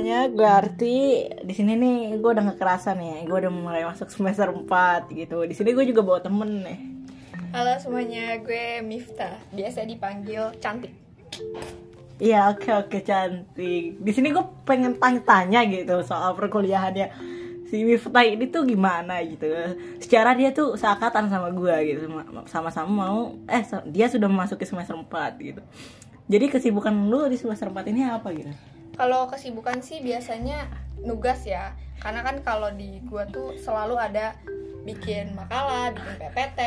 semuanya, gue Arti. Di sini nih gue udah ngekerasan ya. Gue udah mulai masuk semester 4 gitu. Di sini gue juga bawa temen nih. Halo semuanya, gue Miftah. Biasa dipanggil cantik. Iya oke oke cantik. Di sini gue pengen tanya-tanya gitu soal perkuliahannya si Miftah ini tuh gimana gitu. Secara dia tuh seangkatan sama gue gitu, sama-sama mau eh dia sudah memasuki semester 4 gitu. Jadi kesibukan lu di semester 4 ini apa gitu? Kalau kesibukan sih biasanya nugas ya. Karena kan kalau di gua tuh selalu ada bikin makalah, bikin PPT.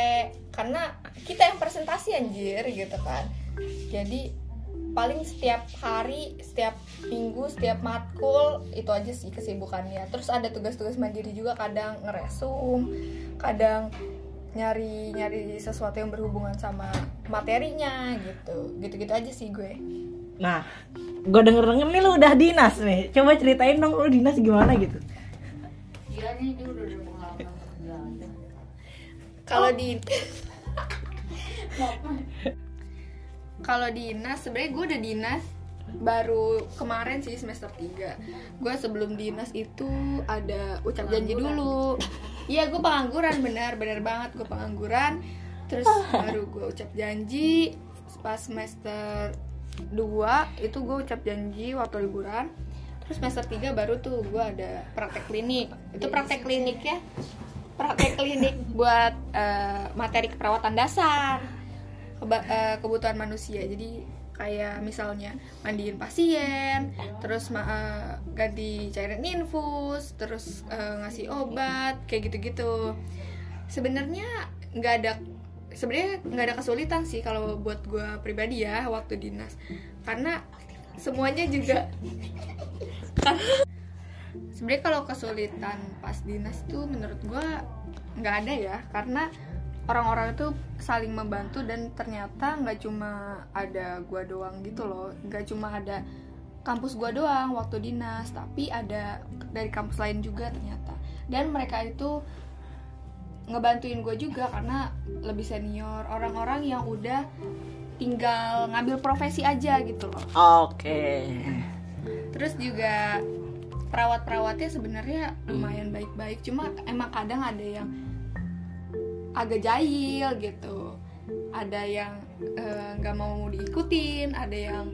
Karena kita yang presentasi anjir gitu kan. Jadi paling setiap hari, setiap minggu, setiap matkul itu aja sih kesibukannya. Terus ada tugas-tugas mandiri juga kadang ngeresum, kadang nyari nyari sesuatu yang berhubungan sama materinya gitu gitu gitu aja sih gue nah gue denger denger nih lu udah dinas nih. Coba ceritain dong lu dinas gimana gitu. Iya nih dia udah pengalaman kalau di kalau dinas sebenarnya gue udah dinas baru kemarin sih semester 3 gue sebelum dinas itu ada ucap janji dulu. Iya gue pengangguran benar benar banget gue pengangguran. Terus baru gue ucap janji pas semester 2 itu gue ucap janji waktu liburan. Terus semester 3 baru tuh gue ada praktek klinik. Itu praktek klinik ya. Praktek klinik buat uh, materi keperawatan dasar Keba uh, kebutuhan manusia. Jadi kayak misalnya mandiin pasien, terus uh, ganti cairan infus, terus uh, ngasih obat, kayak gitu-gitu. Sebenarnya nggak ada sebenarnya nggak ada kesulitan sih kalau buat gue pribadi ya waktu dinas. Karena semuanya juga sebenarnya kalau kesulitan pas dinas tuh menurut gue nggak ada ya. Karena orang-orang itu saling membantu dan ternyata nggak cuma ada gua doang gitu loh. Nggak cuma ada kampus gua doang waktu dinas tapi ada dari kampus lain juga ternyata. Dan mereka itu ngebantuin gue juga karena lebih senior orang-orang yang udah tinggal ngambil profesi aja gitu loh. Oke. Okay. terus juga perawat-perawatnya sebenarnya lumayan baik-baik cuma emang kadang ada yang agak jahil gitu. Ada yang nggak uh, mau diikutin ada yang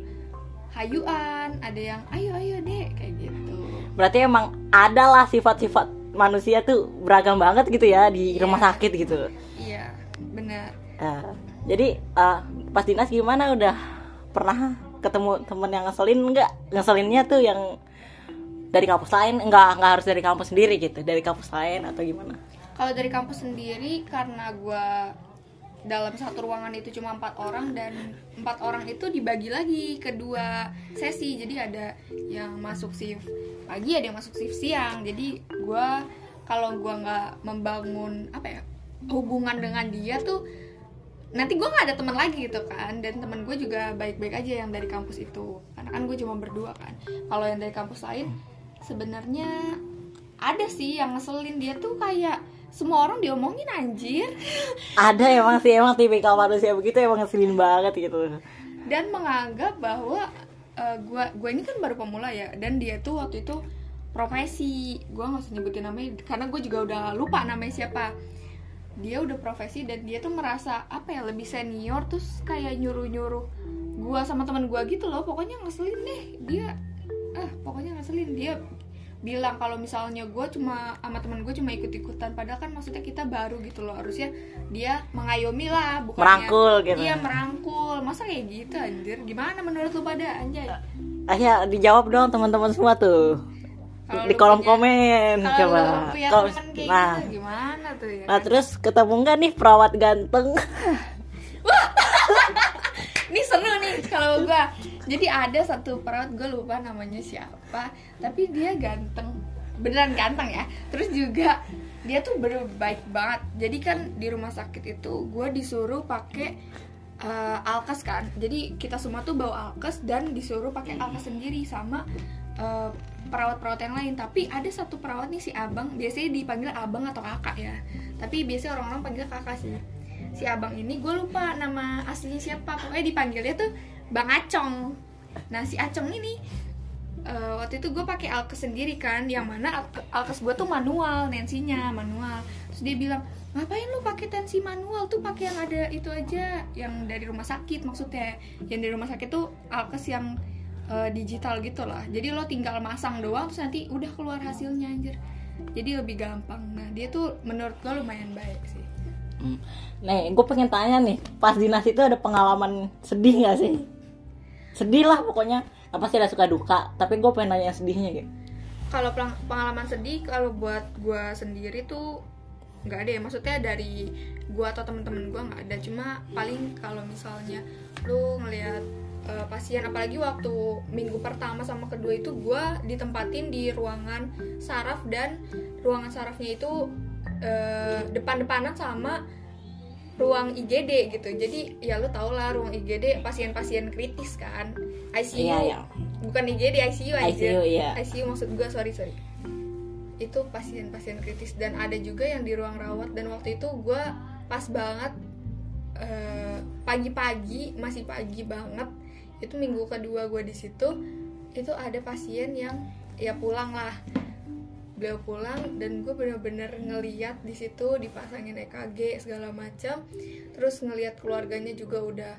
hayuan ada yang ayo ayo deh kayak gitu. Berarti emang ada lah sifat-sifat manusia tuh beragam banget gitu ya di yeah. rumah sakit gitu. Iya benar. Uh, jadi uh, pas dinas gimana? Udah pernah ketemu temen yang ngeselin nggak? Ngeselinnya tuh yang dari kampus lain? Nggak nggak harus dari kampus sendiri gitu. Dari kampus lain atau gimana? Kalau dari kampus sendiri karena gue dalam satu ruangan itu cuma empat orang dan empat orang itu dibagi lagi kedua sesi. Jadi ada yang masuk shift pagi ada yang masuk shift siang. Jadi gue kalau gue nggak membangun apa ya hubungan dengan dia tuh nanti gue nggak ada teman lagi gitu kan. Dan teman gue juga baik-baik aja yang dari kampus itu. Karena kan gue cuma berdua kan. Kalau yang dari kampus lain sebenarnya ada sih yang ngeselin. Dia tuh kayak semua orang diomongin anjir. Ada emang sih emang tipikal manusia begitu emang ngeselin banget gitu. Dan menganggap bahwa uh, gua gua ini kan baru pemula ya dan dia tuh waktu itu profesi. Gua nggak usah nyebutin namanya karena gue juga udah lupa namanya siapa. Dia udah profesi dan dia tuh merasa apa ya lebih senior terus kayak nyuruh nyuruh gua sama teman gua gitu loh. Pokoknya ngeselin deh dia ah pokoknya ngeselin. Dia bilang kalau misalnya gue cuma sama teman gue cuma ikut ikutan padahal kan maksudnya kita baru gitu loh. Harusnya dia mengayomi lah bukan merangkul gitu. Iya merangkul. Masa kayak gitu anjir? Gimana menurut lu pada anjay. Ah ya dijawab dong teman-teman semua tuh. Kalo di kolom punya, komen coba. kalau nah. gitu, gimana tuh ya nah kan? terus ketemu nggak nih perawat ganteng? Ini seru nih kalau gue jadi ada satu perawat gue lupa namanya siapa tapi dia ganteng. Beneran ganteng ya. Terus juga dia tuh bener baik banget. Jadi kan di rumah sakit itu gue disuruh pakai uh, alkes kan. Jadi kita semua tuh bawa alkes dan disuruh pakai alkes sendiri sama uh, perawat-perawat yang lain. Tapi ada satu perawat nih si abang. Biasanya dipanggil abang atau kakak ya. Tapi biasanya orang-orang panggil kakak sih. Si abang ini gue lupa nama aslinya siapa. Pokoknya dipanggilnya tuh Bang Acong. Nah si Acong ini eh, waktu itu gue pakai alkes sendiri kan yang mana al- alkes gue tuh manual tensinya manual. Terus dia bilang ngapain lu pakai tensi manual? Tuh pakai yang ada itu aja yang dari rumah sakit maksudnya. Yang dari rumah sakit tuh alkes yang eh, digital gitu lah. Jadi lo tinggal masang doang terus nanti udah keluar hasilnya anjir. Jadi lebih gampang. Nah dia tuh menurut gue lumayan baik sih. Hmm. Nih, gue pengen tanya nih, pas dinas itu ada pengalaman sedih gak sih? Sedih lah pokoknya. Apa sih ada suka duka? Tapi gue pengen nanya yang sedihnya gitu. kalau pengalaman sedih kalau buat gua sendiri tuh nggak ada ya maksudnya dari gua atau temen-temen gua nggak ada cuma paling kalau misalnya lu ngelihat eh, pasien apalagi waktu minggu pertama sama kedua itu gua ditempatin di ruangan saraf dan ruangan sarafnya itu eh, depan-depanan sama ruang IGD gitu. Jadi ya lu tau lah ruang IGD pasien-pasien kritis kan. ICU Iya, iya. bukan IGD ICU aja. ICU, iya. ICU maksud gue sorry sorry. Itu pasien-pasien kritis. Dan ada juga yang di ruang rawat. Dan waktu itu gue pas banget eh, pagi-pagi masih pagi banget itu minggu kedua gue di situ itu ada pasien yang ya pulang lah beliau pulang dan gue bener-bener ngeliat di situ dipasangin EKG segala macam terus ngeliat keluarganya juga udah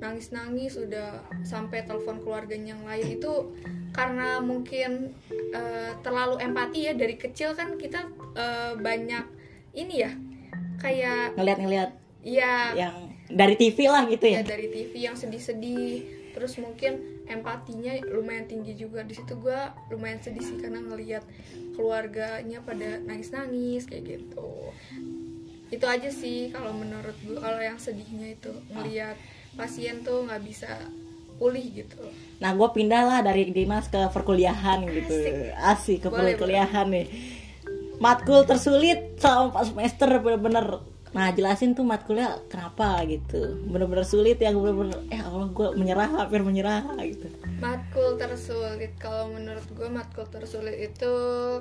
nangis-nangis udah sampai telepon keluarganya yang lain. Itu karena mungkin eh, terlalu empati ya dari kecil kan kita eh, banyak ini ya kayak Ngeliat-ngeliat ya yang dari TV lah gitu ya? Ya. dari TV yang sedih-sedih terus mungkin empatinya lumayan tinggi juga di situ gue lumayan sedih sih karena ngelihat keluarganya pada nangis-nangis kayak gitu itu aja sih kalau menurut gue kalau yang sedihnya itu ngelihat pasien tuh nggak bisa pulih gitu Nah, gue pindah lah dari dinas ke perkuliahan gitu. Asik ke Boleh, perkuliahan nih. Matkul tersulit selama 4 semester bener-bener. Nah, jelasin tuh matkulnya kenapa gitu. Bener-bener sulit yang bener-bener eh Allah gue menyerah hampir menyerah gitu. matkul tersulit kalau menurut gue matkul tersulit itu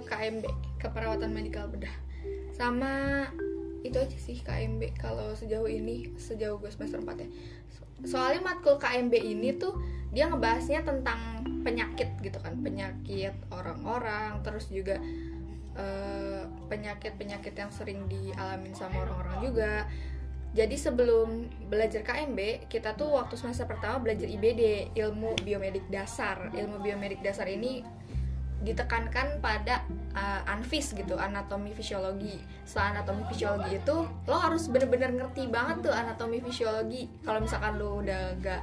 KMB keperawatan medikal bedah sama itu aja sih KMB kalau sejauh ini sejauh gue semester 4 ya So- soalnya matkul KMB ini tuh dia ngebahasnya tentang penyakit gitu kan penyakit orang-orang terus juga eh, penyakit-penyakit yang sering dialamin sama orang-orang juga jadi sebelum belajar KMB, kita tuh waktu semester pertama belajar IBD, ilmu biomedik dasar. Ilmu biomedik dasar ini ditekankan pada uh, anfis gitu, anatomi fisiologi. Setelah anatomi fisiologi itu, lo harus bener-bener ngerti banget tuh anatomi fisiologi. Kalau misalkan lo udah gak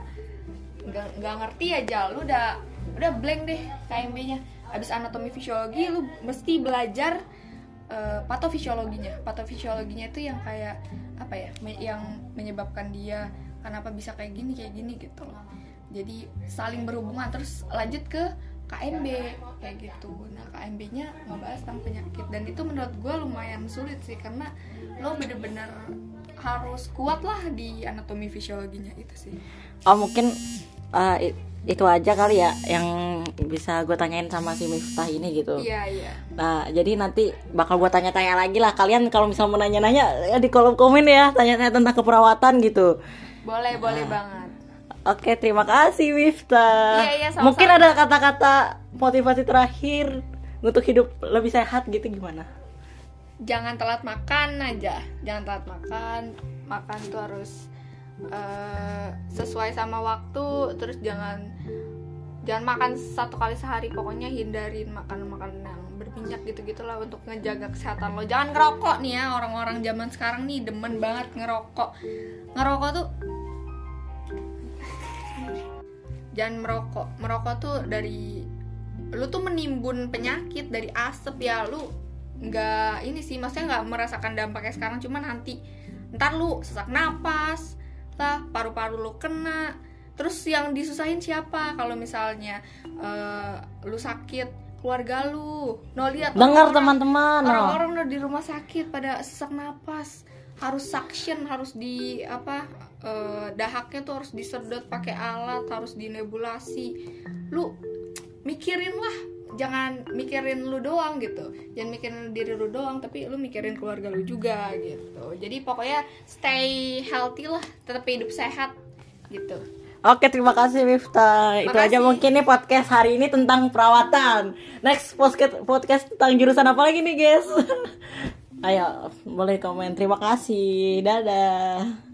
nggak ngerti aja, lo udah udah blank deh KMB-nya. Habis anatomi fisiologi, lo mesti belajar uh, patofisiologinya. Patofisiologinya itu yang kayak apa ya me- yang menyebabkan dia kenapa bisa kayak gini kayak gini gitu loh. Jadi saling berhubungan. Terus lanjut ke KMB kayak gitu. Nah KMB-nya ngebahas tentang penyakit. Dan itu menurut gue lumayan sulit sih karena lo bener-bener harus kuat lah di anatomi fisiologinya itu sih. Oh, mungkin i- itu aja kali ya yang bisa gue tanyain sama si Miftah ini gitu. iya iya Nah, jadi nanti bakal gue tanya-tanya lagi lah. Kalian kalau misalnya mau nanya-nanya ya di kolom komen ya, tanya-tanya tentang keperawatan gitu. boleh boleh banget Oke, terima kasih Miftah. Iya, iya, sama-sama. Mungkin ada kata-kata motivasi terakhir untuk hidup lebih sehat gitu gimana? jangan telat makan aja jangan telat makan makan tuh harus eh, sesuai sama waktu terus jangan jangan makan satu kali sehari. Pokoknya hindarin makan makanan yang berminyak gitu gitulah untuk ngejaga kesehatan lo. Jangan ngerokok nih ya orang-orang zaman sekarang nih demen banget ngerokok. Ngerokok tuh jangan merokok. Merokok tuh dari lu tuh menimbun penyakit dari asap ya. Lu nggak ini sih maksudnya nggak merasakan dampaknya sekarang. Cuma nanti ntar lu sesak napas lah paru-paru lu kena. Terus yang disusahin siapa? Kalau misalnya eh, lu sakit keluarga lu. No lihat Dengar teman-teman. orang-orang udah di rumah sakit pada sesak napas. Harus suction harus di apa eh, dahaknya tuh harus disedot pakai alat harus dinebulasi. Lu mikirin lah jangan mikirin lu doang gitu jangan mikirin diri lu doang tapi lu mikirin keluarga lu juga gitu jadi pokoknya stay healthy lah tetap hidup sehat gitu Oke, terima kasih Miftah. Itu aja mungkin nih podcast hari ini tentang perawatan. Next podcast podcast tentang jurusan apa lagi nih, guys? Ayo, boleh komen. Terima kasih. Dadah.